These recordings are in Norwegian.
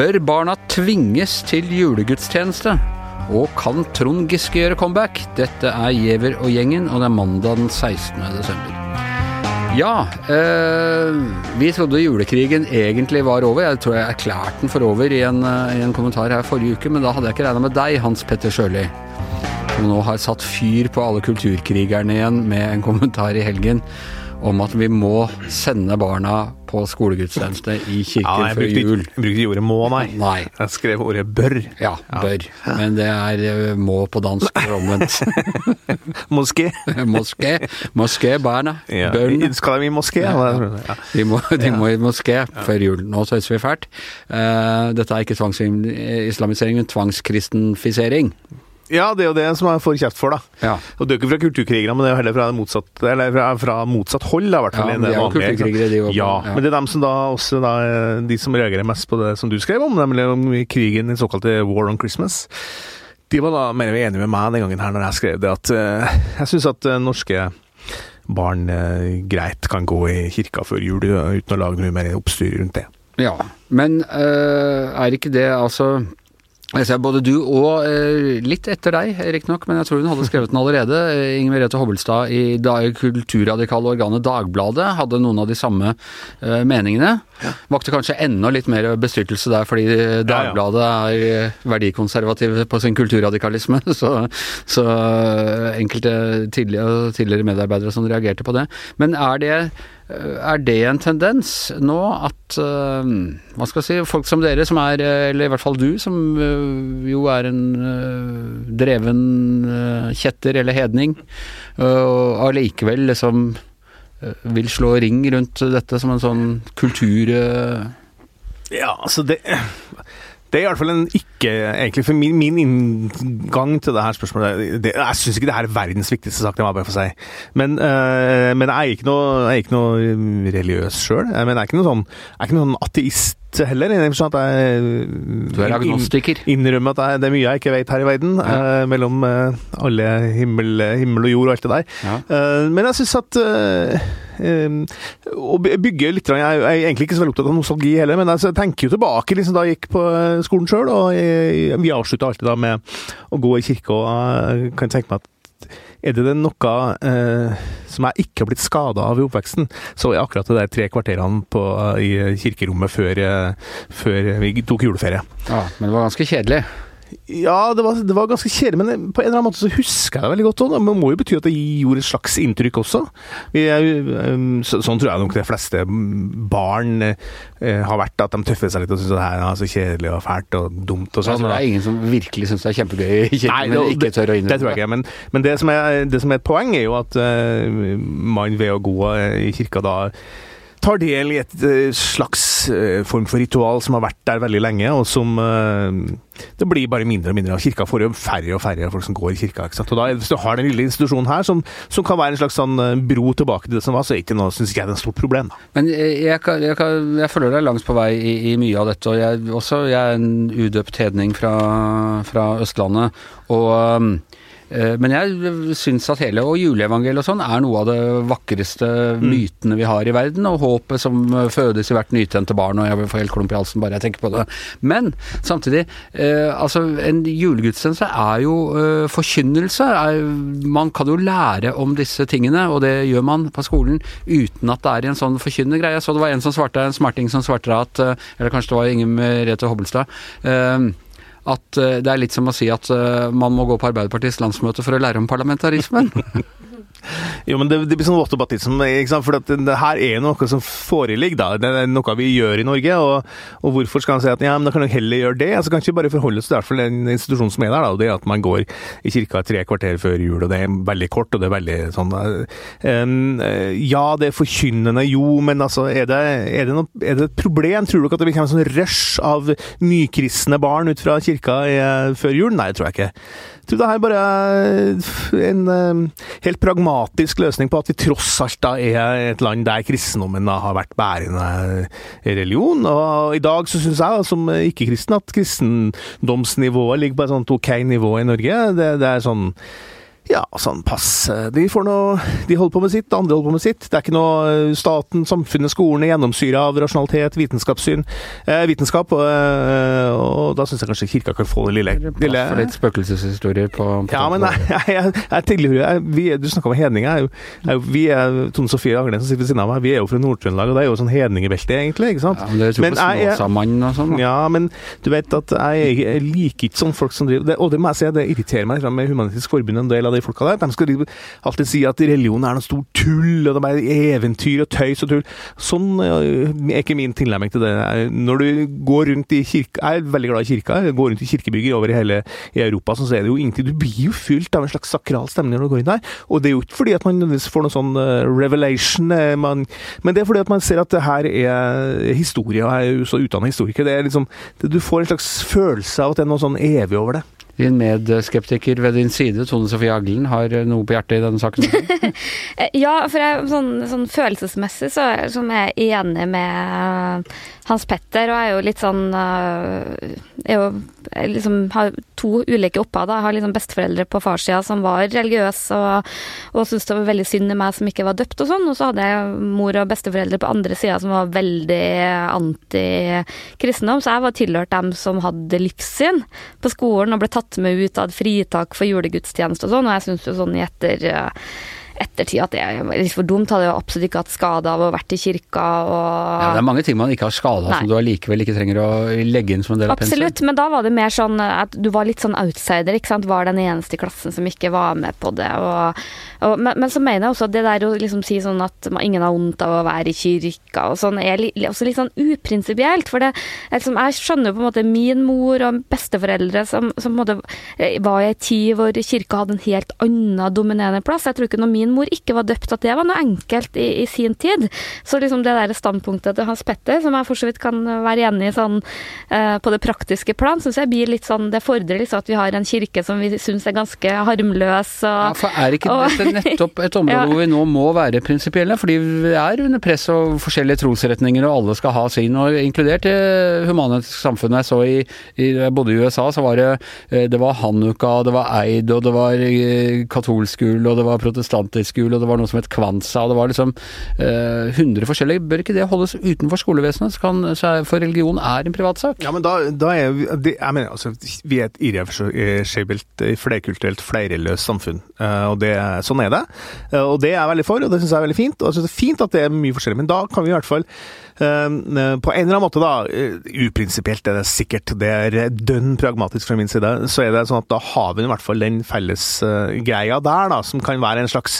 Bør barna tvinges til julegudstjeneste? Og kan Trond Giske gjøre comeback? Dette er Giæver og gjengen, og det er mandag den 16. desember. Ja, eh, vi trodde julekrigen egentlig var over. Jeg tror jeg erklærte den for over i en, eh, i en kommentar her forrige uke, men da hadde jeg ikke regna med deg, Hans Petter Sjøli. Som nå har satt fyr på alle kulturkrigerne igjen med en kommentar i helgen om at vi må sende barna på skolegudstjeneste i kirken jeg før jul. jeg brukte ikke ordet må, nei. Nei. Jeg skrev ordet bør. Ja, bør. Men det er eh, må på dansk og omvendt. Moské. moské. Moské, barna. Ja. Skal de i moské? Ja, ja. Ja. De må, de må i moské før jul. Nå tøyser vi fælt. Uh, dette er ikke tvangsislamisering, men tvangskristenfisering. Ja, det er jo det som jeg får kjeft for, da. Ja. Og det er jo ikke fra kulturkrigere, men det er jo heller fra motsatt, eller fra, fra motsatt hold, da, i hvert fall. Ja, det de er jo vanlige, kulturkrigere, de òg. Ja, Ja. men det er dem som da også da, de som reagerer mest på det som du skrev om, nemlig om krigen, den såkalte War on Christmas. De var da mer enige med meg den gangen her når jeg skrev det, at uh, jeg syns at uh, norske barn uh, greit kan gå i kirka før jul uten å lage noe mer oppstyr rundt det. Ja, men er ikke det altså jeg ser Både du og eh, litt etter deg, riktignok, men jeg tror hun hadde skrevet den allerede. eh, Inger Merete Hobbelstad i da, kulturradikale organet Dagbladet hadde noen av de samme eh, meningene. Vakte kanskje enda litt mer bestyrtelse der, fordi Dagbladet er verdikonservativ på sin kulturradikalisme. Så, så enkelte tidligere, tidligere medarbeidere som reagerte på det. Men er det er det en tendens nå at øh, Hva skal jeg si Folk som dere, som er øh, Eller i hvert fall du, som jo er en dreven kjetter eller hedning, og allikevel liksom vil slå ring rundt dette som en sånn kultur... Ja, altså det det er i hvert fall en ikke Egentlig for min, min inngang til det her spørsmålet det, Jeg syns ikke det her er verdens viktigste sak, det må jeg bare få si. Men, øh, men jeg er ikke noe, jeg er ikke noe religiøs sjøl. Jeg, jeg er ikke noen sånn Jeg er ikke noe sånn ateist heller. jeg Du er agnostiker. inn- innrømmer at jeg, det er mye jeg ikke vet her i verden. Ja. øh, mellom øh, alle himmel, himmel og jord og alt det der. Ja. Uh, men jeg syns at eh, eh, Å bygge litt Jeg er egentlig ikke så veldig opptatt av nostalgi heller, men altså, jeg tenker jo tilbake liksom, da jeg gikk på eh, skolen sjøl, og vi avslutta alltid da med å gå i kirke, og jeg kan tenke meg at er det noe eh, som jeg ikke har blitt skada av i oppveksten, så er akkurat det der tre kvarterene på, i kirkerommet før, eh, før vi tok juleferie. ja, men det var ganske kjedelig. Ja, det var, det var ganske kjedelig, men på en eller annen måte så husker jeg det veldig godt òg. Det må jo bety at det gjorde et slags inntrykk også. Vi er, um, så, sånn tror jeg nok de fleste barn eh, har vært, at de tøffer seg litt og syns det her er så kjedelig og fælt og dumt og Så sånn. det er ingen som virkelig syns det er kjempegøy kirken, Nei, men det- ikke tør å innrømme Det tror jeg ikke, men, men det, som er, det som er et poeng, er jo at eh, man ved å gå eh, i kirka da tar del i et eh, slags eh, form for ritual som har vært der veldig lenge, og som eh, Det blir bare mindre og mindre av. Kirka får jo færre og færre folk som går i kirka. ikke sant? Og da, Hvis du har den lille institusjonen her, som, som kan være en slags sånn bro tilbake til det som var, så er ikke noe, synes jeg det er et stort problem. da. Men jeg, kan, jeg, jeg følger deg langt på vei i, i mye av dette, og jeg, også, jeg er en udøpt hedning fra, fra Østlandet. Og, um, men jeg syns at hele, og juleevangeliet og sånn, er noe av det vakreste mytene vi har i verden, og håpet som eh, fødes i hvert nytente barn, og jeg får helt klump i halsen bare jeg tenker på det. Men samtidig, eh, altså en julegudstjeneste er jo eh, forkynnelse. Er, man kan jo lære om disse tingene, og det gjør man på skolen uten at det er i en sånn forkynnende greie. Så det var en som svarte, en smarting som svarte at, eh, eller kanskje det var Inger Merete Hobbelstad, eh, at eh, det er litt som å si at eh, man må gå på Arbeiderpartiets landsmøte for å lære om parlamentarismen. Jo, men det, det blir sånn whataboutism, ikke sant? for det her er noe som foreligger. da. Det er noe vi gjør i Norge, og, og hvorfor skal han si at ja, men da kan dere heller gjøre det? Altså, kan ikke bare forholde oss til den institusjonen som er der, da, og det er at man går i kirka tre kvarter før jul, og det er veldig kort, og det er veldig sånn um, Ja, det er forkynnende, jo, men altså, er det, er, det noe, er det et problem? Tror dere at det blir en sånn rush av nykristne barn ut fra kirka i, før jul? Nei, det tror jeg ikke. Tror det her bare er en um, helt pragmatisk løsning på at vi tross alt da er et land der kristendommen da har vært bærende religion. Og i dag så syns jeg som ikke-kristen at kristendomsnivået ligger på et sånt ok nivå i Norge. Det, det er sånn Ja, sånn passe. De De holder på med sitt, andre holder på med sitt. Det er ikke noe eh, staten, samfunnet, skolene gjennomsyra av rasjonalitet, vitenskapssyn, eh, vitenskap. Og, eh, og da syns jeg kanskje kirka kan få det lille, lille For litt spøkelseshistorier på, på Ja, men jeg, jeg, jeg, jeg tilhører vi, Du snakka om hedninger. Vi er Tone Sofie Aglen som sitter ved siden av meg, vi er jo fra Nord-Trøndelag, og det er jo sånn hedningebelte, egentlig. ikke sant? Ja, men dere tror Men jeg- jeg- og sånn? Ja, men du vet at jeg, liker ikke sånne folk som driver det, Og det må jeg si, det irriterer meg litt med Humanistisk Forbund, en del av de folka der. De skal alltid si at religion er noe stort tull, og det er bare eventyr og tøys og tull. Sånn øh, er ikke min tilnærming til det. Når du går rundt i kirka Jeg er veldig glad i kirka. Går rundt i kirkebygger over i hele i Europa, så er det jo ingenting Du blir jo fylt av en slags sakral stemning når du går inn der. Og det er jo ikke fordi at man får noe sånn øh, revelation, øh, man, men det er fordi at man ser at det her er historie, og jeg er jo så utdanna historiker. Det er liksom, du får en slags følelse av at det er noe sånn evig over det. Din medskeptiker ved din side, Tone Sofie Aglen, har noe på hjertet i denne saken? Ja, for jeg, sånn, sånn følelsesmessig så er jeg enig med Hans Petter, og jeg er jo litt sånn øh, Jeg er jo jeg liksom har to ulike opphav. Jeg har liksom besteforeldre på farssida som var religiøse og, og syntes det var veldig synd i meg som ikke var døpt og sånn. Og så hadde jeg mor og besteforeldre på andre sida som var veldig anti-kristendom. Så jeg var tilhørt dem som hadde livssyn på skolen og ble tatt med ut av fritak for julegudstjeneste og sånn. Og jeg syns jo sånn i etter øh, ettertid at det er litt for dumt. Hadde jo absolutt ikke hatt skade av å ha vært i kirka og Ja, det er mange ting man ikke har skada av, som du allikevel ikke trenger å legge inn som en del av pensum. Absolutt, men da var det mer sånn at du var litt sånn outsider, ikke sant. Var den eneste i klassen som ikke var med på det. Og, og, men, men så mener jeg også at det der å liksom si sånn at ingen har vondt av å være i kirka og sånn, er li, også litt sånn uprinsipielt. For det, liksom, jeg skjønner jo på en måte min mor og besteforeldre som, som på en måte eh, var i ei tid hvor kirka hadde en helt annen dominerende plass. Jeg tror ikke når min mor ikke var døpt, at det var noe enkelt i, i sin tid. Så liksom det der standpunktet til Hans Petter, som jeg for så vidt kan være enig i sånn eh, på det praktiske plan, syns jeg blir litt sånn Det fordrer liksom at vi har en kirke som vi syns er ganske harmløs Ja, for er ikke og- dette nettopp et område Ja. hvor vi nå må være prinsipielle? Fordi vi er under press og forskjellige trosretninger, og alle skal ha sin, og inkludert det humanistiske samfunnet. Jeg så i, i både i USA, så var det eh, det var Hanukka, det var Eid, og det var eh, katolsk gull, og det var protestantisk skole, og det var noe som het Kvanza, og det var liksom eh, 100 forskjellige. Bør ikke det holdes utenfor skolevesenet? Så kan, for religion er en privatsak. Ja, men da, da er vi Jeg mener altså, vi er et irreversibelt, flerkulturelt, flerreligiøst samfunn. Eh, og det, sånn er det. Eh, og det er jeg veldig for, og det syns jeg er veldig fint. Og jeg synes det er fint at det er mye forskjellig, men da kan vi i hvert fall eh, på en eller annen måte, da, eh, uprinsipielt er det sikkert, det er dønn pragmatisk fra min side, så er det sånn at da har vi i hvert fall den felles eh, greia der, da, som kan være en slags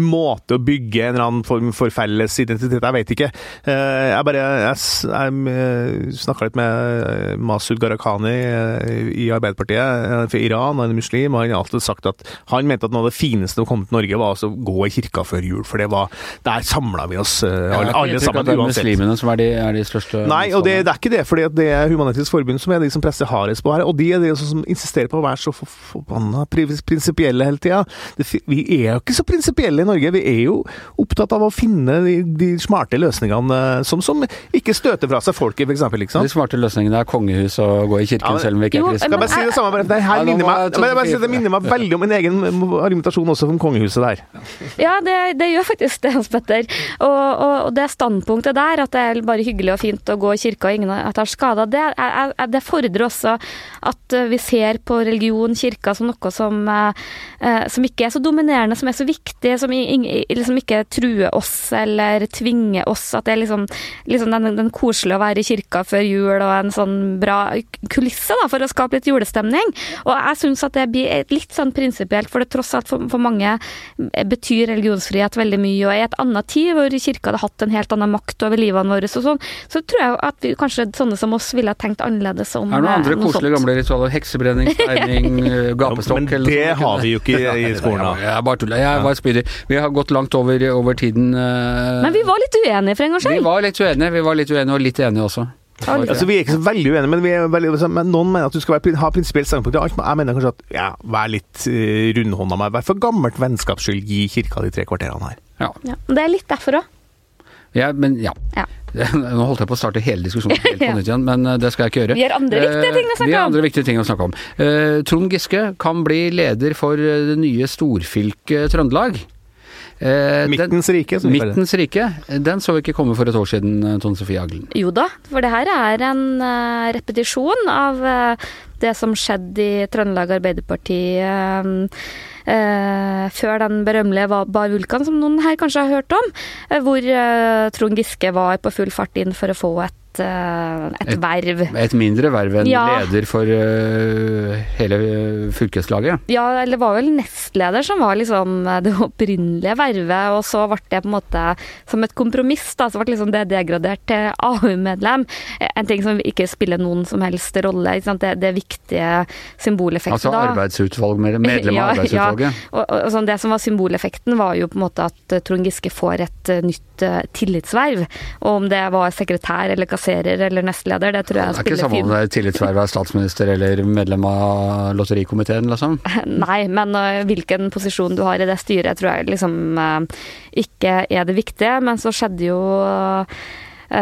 måte å bygge en eller annen form for felles identitet Jeg vet ikke. Eh, Jeg bare Jeg, jeg snakka litt med eh, Masud Gharahkhani eh, i Arbeiderpartiet, eh, for Iran, han er muslim, og han har alltid sagt at han mente at noe av det fineste å komme til Norge, var altså å gå i kirka før jul, for det var Der samla vi oss alle, alle, sammen, det er muslimene som er de, er de største Nei, og det, det er ikke det, for det er Human-Etisk Forbund som er de som presser hardest på her, og de er de som insisterer på å være så forbanna prinsipielle hele tida. Vi er jo ikke så prinsipielle i Norge, vi er jo opptatt av å finne de, de smarte løsningene eh, som, som ikke støter fra seg folket, for eksempel, ikke De smarte løsningene er kongehus og gå i kirken Ja, men- selv om vi ikke er kristne. Skal jeg bare si det samme, det her Ja, minner meg, men jeg bare si, det minner meg veldig om min egen argumentasjon også om kongehuset der. Ja, det, det gjør faktisk det, Hans Petter. Og, og, og det standpunktet der, at det er bare hyggelig og fint å gå i kirka og ingen tar skada, det, er- er- det fordrer også at eh, vi ser på religion, kirka, som noe som, eh, som ikke er så dominerende, som er så viktig, som liksom ikke truer oss eller tvinger oss. At det er liksom, liksom den, den koselige å være i kirka før jul og en sånn bra kulisse da, for å skape litt julestemning. Og jeg syns at det blir litt sånn prinsipielt, for det tross alt for, for mange betyr religionsfrihet veldig mye. Og i et annet tid, hvor kirka hadde hatt en helt annen makt over livene våre, og sånn, så tror jeg at vi, kanskje sånne som oss ville ha tenkt annerledes om Er det noen andre eh, noe koselige sånt. gamle ritualer? Heksebrenning, steining, eh, gapestokk Men eller det noe sånt? har vi jo ikke i skolen. da. Jeg bare tuller. Jeg var spydig. Vi har gått langt over, over tiden. eh, Men vi var litt uenige for en gangs vi var litt uenige. Vi var litt uenige og litt enige også. Okay. Altså, vi er ikke så veldig uenige, men, vi er veldig, altså, men noen mener at du skal være, ha prinsipielt standpunkt i alt. men Jeg mener kanskje at ja, vær litt uh, rundhånda med Vær for gammelt vennskaps skyld, gi kirka de tre kvarterene her. Ja. Ja, det er litt derfor òg. Ja, men ja. Ja. Nå holdt jeg på å starte hele diskusjonen helt på nytt igjen, men eh, det skal jeg ikke gjøre. Vi har andre viktige ting å snakke om. Vi har andre viktige ting å snakke om. Eh, Trond Giske kan bli leder for eh, det nye storfylket Trøndelag. Eh, den- Midtens rike, som vi kaller det. Midtens rike. Den så vi ikke komme for et år siden, eh, Tone Sofie Aglen. Jo da, for det her er en uh, repetisjon av uh, det som skjedde i Trøndelag Arbeiderparti uh, eh, før den berømmelige Bar Vulkan, som noen her kanskje har hørt om, eh, hvor eh, Trond Giske var på full fart inn for å få et, eh, et Et- verv. Et mindre verv enn Ja. leder for uh, hele fylkeslaget. Ja, eller det var vel nestleder som var liksom det opprinnelige vervet, og så ble det på en måte som et kompromiss, da, så ble liksom det degradert til AU-medlem. En ting som ikke spiller noen som helst rolle. Det, det viktige symboleffekten Altså da. arbeidsutvalg, medlem av Ja, arbeidsutvalget. Ja, og, og sånn, det som var symboleffekten, var jo på en måte at eh, Trond Giske får et eh, nytt eh, tillitsverv. Og om det var sekretær eller kasserer eller nestleder, det tror jeg spiller fint. Det er ikke samme om det er tillitsverv av statsminister eller medlem av lotterikomiteen, liksom. Nei, men øh, hvilken posisjon du har i det styret, tror jeg liksom øh, ikke er det viktige. Men så skjedde jo øh,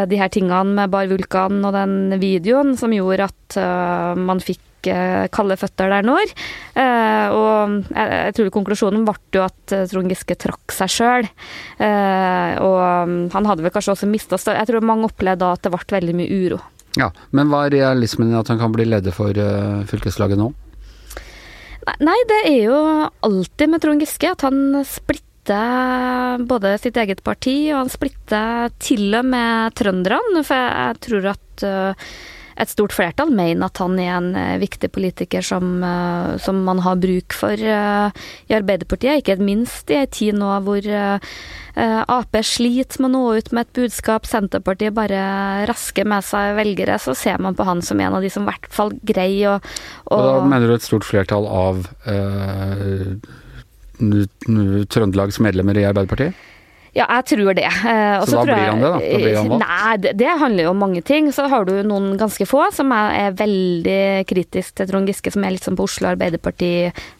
de her tingene med Bar Vulkan og den videoen som gjorde at man fikk øh, kalde føtter der nord. Eh, og jeg, tror konklusjonen ble jo at øh, Trond Giske trakk seg sjøl. og øh, han hadde vel kanskje også mista Jeg tror mange opplevde da at det ble veldig mye uro. Ja, Men hva er realismen i at han kan bli leder for eh, fylkeslaget nå? Nei, det er jo alltid med Trond Giske at han splitter både sitt eget parti, og han splitter til og med trønderne. For jeg tror at et stort flertall mener at han er en øh, viktig politiker som, øh, som man har bruk for øh, i Arbeiderpartiet. Ikke minst i ei tid nå hvor Ap sliter med å nå ut med et budskap, Senterpartiet bare rasker med seg velgere, så ser man på han som en av de som i hvert fall greier å Og da mener du et stort flertall av eh, Trøndelags medlemmer i Arbeiderpartiet? Ja, jeg tror det. Eh, Så da tror blir han det, da? Da blir han valgt? Nei, det, det handler jo om mange ting. Så har du noen ganske få som er, er veldig kritisk til Trond Giske, som er litt sånn på Oslo Arbeiderparti.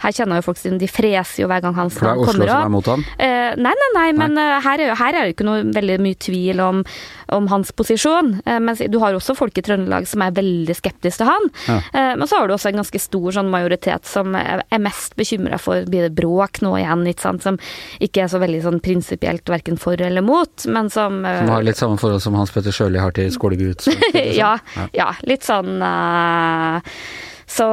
Her kjenner jo folk sin De freser jo hver gang hans For det er Oslo som er mot ham? Eh, nei, nei, nei, men eh, her, er, her er det ikke noe veldig mye tvil om, om hans posisjon. Eh, mens du har også folk i Trøndelag som er veldig skeptiske til han. Ja. Eh, men så har du også en ganske stor sånn majoritet som er mest bekymra for blir det bråk nå igjen, ikke sant? som ikke er så veldig sånn prinsipielt verken for eller mot, men som eh, Som har litt samme forhold som Hans Petter Sjøli har til Skålegutt? ja, ja, litt sånn uh, Så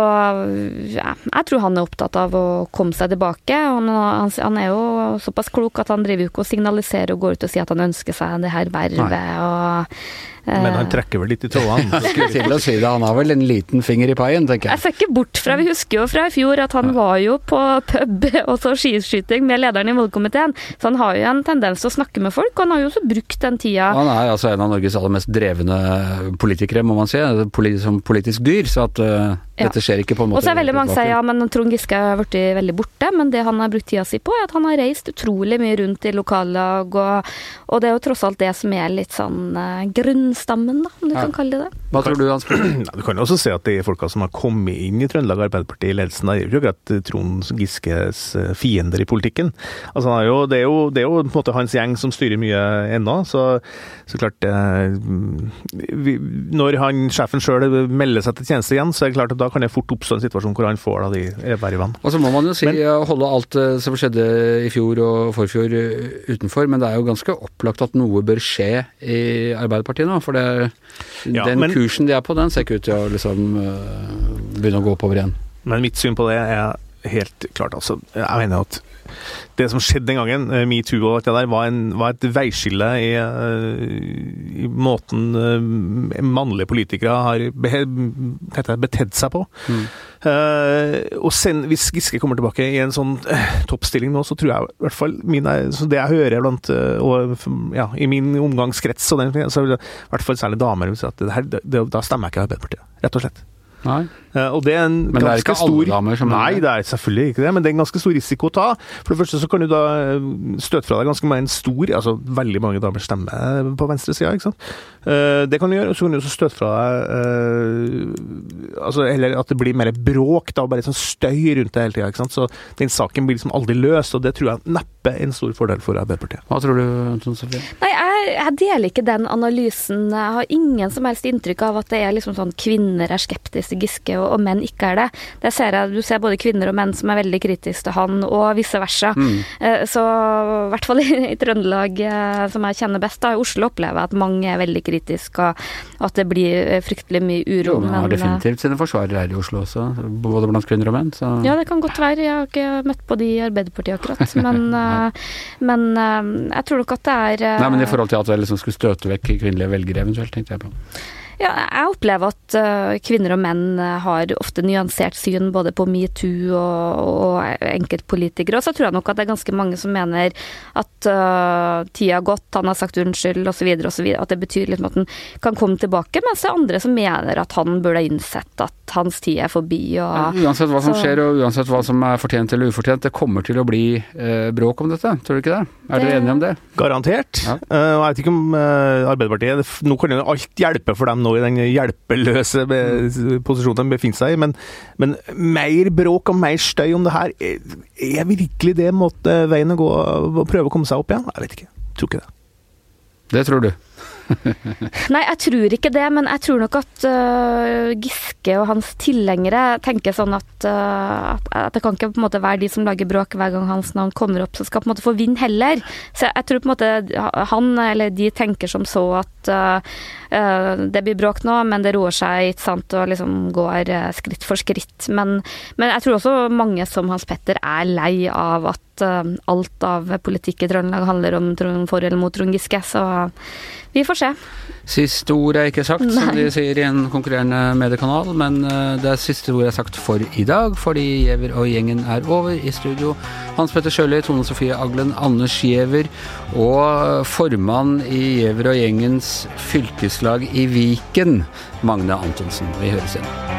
ja, jeg tror han er opptatt av å komme seg tilbake. Han, han, han er jo såpass klok at han driver jo ikke og signaliserer og går ut og sier at han ønsker seg det her vervet. Og, Men han trekker vel litt i trådene. Til å si det, han har vel en liten finger i paien, tenker Jeg jeg. ser ikke bort fra, Vi husker jo fra i fjor at han var jo på pub og så skiskyting med lederen i valgkomiteen. Så han har jo en tendens til å snakke med folk, og han har jo også brukt den tida Han er altså en av Norges aller mest drevne politikere, må man si. Poli som politisk dyr. Så at uh, dette skjer ikke på en måte Og så er veldig mange sier ja, men Trond Giske har blitt veldig borte, men det han har brukt tida si på, er at han har reist utrolig mye rundt i lokallag, og, og det er jo tross alt det som er litt sånn eh, grunnstammen, da, om du Ja. kan kalle det det. Hva tror du, Hans? Nei, Du kan jo også se at de folka som har kommet inn i Trøndelag Arbeiderparti i ledelsen, er jo ikke akkurat Trond Giskes eh, fiender i politikken. Altså, han er jo, det, er jo, det er jo på en måte hans gjeng som styrer mye ennå, så, så klart eh, vi, Når han, sjefen sjøl melder seg til tjeneste igjen, så er det klart at da kan det fort oppstå en situasjon hvor han får da de vervene. Og så må man jo si Men- eh, holde alt eh, som skjedde i fjor og forfjor eh, utenfor, men det er jo ganske opplagt at noe bør skje i Arbeiderpartiet nå. For det, Ja, den men- kursen de er på, den ser ikke ut til å liksom eh, begynne å gå oppover igjen. Men mitt syn på det er helt klart, altså. Jeg mener at det som skjedde den gangen, eh, metoo og alt det der, var, en, var et veiskille i, eh, i måten eh, mannlige politikere har betedd seg på. Mm. Uh, og sen, hvis Giske kommer tilbake i en sånn toppstilling nå, så tror jeg i hvert fall mine, så det jeg hører blant og, ja, i min omgangskrets, og den, så i hvert fall særlig damer vil si at det her, det, det, da stemmer jeg ikke Arbeiderpartiet. Rett og slett. Nei. Eh, Og det er en Men det er ikke alle stor damer som Nei, det? det er selvfølgelig ikke det, men det er en ganske stor risiko å ta. For det første så kan du da eh, støte fra deg ganske mange en stor Altså veldig mange damer stemmer på venstresida, ikke sant. Eh, Det kan du gjøre, og så kan du også støte fra deg eh, Altså Eller at det blir mer bråk, da, og bare sånn støy rundt det hele tida. ikke sant? Så den saken blir liksom aldri løst, og det tror jeg neppe er en stor fordel for Arbeiderpartiet. Hva tror du, Tone Sofie? Nei, jeg, jeg deler ikke den analysen. Jeg har ingen som helst inntrykk av at det er liksom sånn kvinner er skeptiske til Giske, og, og menn ikke er det. Det ser jeg, Du ser både kvinner og menn som er veldig kritiske til han, og vice versa. Mm. Eh, Så i hvert fall i, i Trøndelag, eh, som jeg kjenner best, da, i Oslo opplever jeg at mange er veldig kritiske, og, at det blir eh, fryktelig mye uro. Jo, men har definitivt sine forsvarere her i Oslo også, både blant kvinner og menn. Så. Ja, det kan godt være. Jeg har ikke møtt på de i Arbeiderpartiet akkurat. Men, men jeg tror nok at det er Nei, men i forhold til at det liksom skulle støte vekk kvinnelige velgere eventuelt, tenkte jeg på. Ja, jeg opplever at eh, kvinner og menn eh, har ofte nyansert syn både på metoo og, og enkeltpolitikere. Og så tror jeg nok at det er ganske mange som mener at uh, tida har gått, han har sagt unnskyld osv.. At det betyr liksom at han kan komme tilbake. Mens det er andre som mener at han burde ha innsett at hans tid er forbi. Og, ja, Uansett hva som så- skjer, og uansett hva som er fortjent eller ufortjent, det kommer til å bli uh, bråk om dette, tror du ikke det? Er dere enige om det? Garantert. Ja. Uh, jeg vet ikke om eh, Arbeiderpartiet Nå kan jo alt hjelpe for dem nå i den hjelpeløse posisjonen de befinner seg i, men, men mer bråk og mer støy om det her, er, virkelig det måte veien å gå å prøve å komme seg opp igjen? Jeg vet ikke. Jeg Tror ikke det. Det tror du. Nei, jeg tror ikke det, men jeg tror nok at uh, Giske og hans tilhengere tenker sånn at, uh, at, det kan ikke på en måte være de som lager bråk hver gang hans navn kommer opp, som skal på en måte få vinne heller. Så jeg, tror på en måte han eller de tenker som så at uh, det blir bråk nå, men det roer seg, ikke sant, og liksom går skritt for skritt. Men, men jeg tror også mange som Hans Petter er lei av at øh, alt av politikk i Trøndelag handler om for eller mot Trond Giske, så vi får se. Siste ord er ikke sagt, som de sier i en konkurrerende mediekanal, men eh, det er siste ord er sagt for i dag, fordi Giæver og gjengen er over. I studio Hans Petter Sjøli, Tone Sofie Aglen, Anders Giæver og formann i Giæver og gjengens fylkeslag i Viken, Magne Antonsen. Vi høres igjen.